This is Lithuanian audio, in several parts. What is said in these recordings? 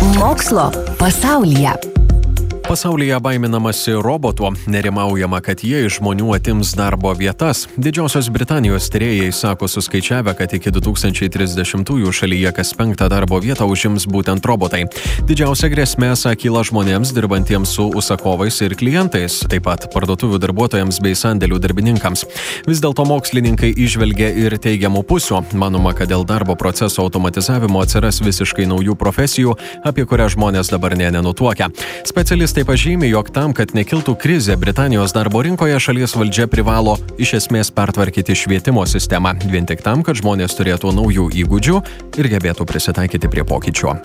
Mokslo pasaulyje. Pasaulyje baiminamasi robotų, nerimaujama, kad jie iš žmonių atims darbo vietas. Didžiosios Britanijos tyrėjai sako suskaičiavę, kad iki 2030-ųjų šalyje kas penktą darbo vietą užims būtent robotai. Didžiausia grėsmė sakyla žmonėms dirbantiems su užsakovais ir klientais, taip pat parduotuvių darbuotojams bei sandėlių darbininkams. Vis dėlto mokslininkai išvelgia ir teigiamų pusių. Manoma, kad dėl darbo proceso automatizavimo atsiras visiškai naujų profesijų, apie kurias žmonės dabar nė nenutuokia. Specialistai pažymi, jog tam, kad nekiltų krizė Britanijos darbo rinkoje, šalies valdžia privalo iš esmės pertvarkyti švietimo sistemą, vien tik tam, kad žmonės turėtų naujų įgūdžių ir gebėtų prisitaikyti prie pokyčių.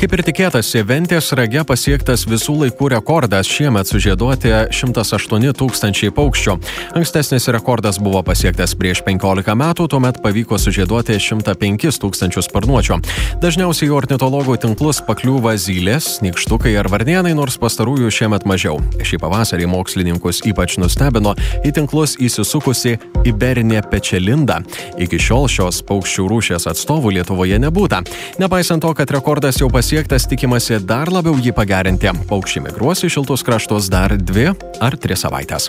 Kaip ir tikėtasi, Ventės rage pasiektas visų laikų rekordas šiemet sužieduoti 108 tūkstančiai paukščių. Ankstesnis rekordas buvo pasiektas prieš 15 metų, tuomet pavyko sužieduoti 105 tūkstančius sparnuočių. Dažniausiai į ornitologų tinklus pakliūva zylės, nikštukai ar varnienai, nors pastarųjų šiemet mažiau. Šį pavasarį mokslininkus ypač nustebino į tinklus įsisukusi Iberinė pečelinda. Iki šiol šios paukščių rūšės atstovų Lietuvoje nebūta. Nepaisant to, kad rekordas jau pasiektas, pasiektas tikimasi dar labiau jį pagerinti. Paukščiai migruos į šiltus kraštus dar dvi ar tris savaitės.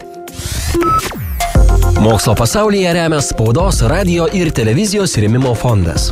Mokslo pasaulyje remia spaudos, radio ir televizijos rėmimo fondas.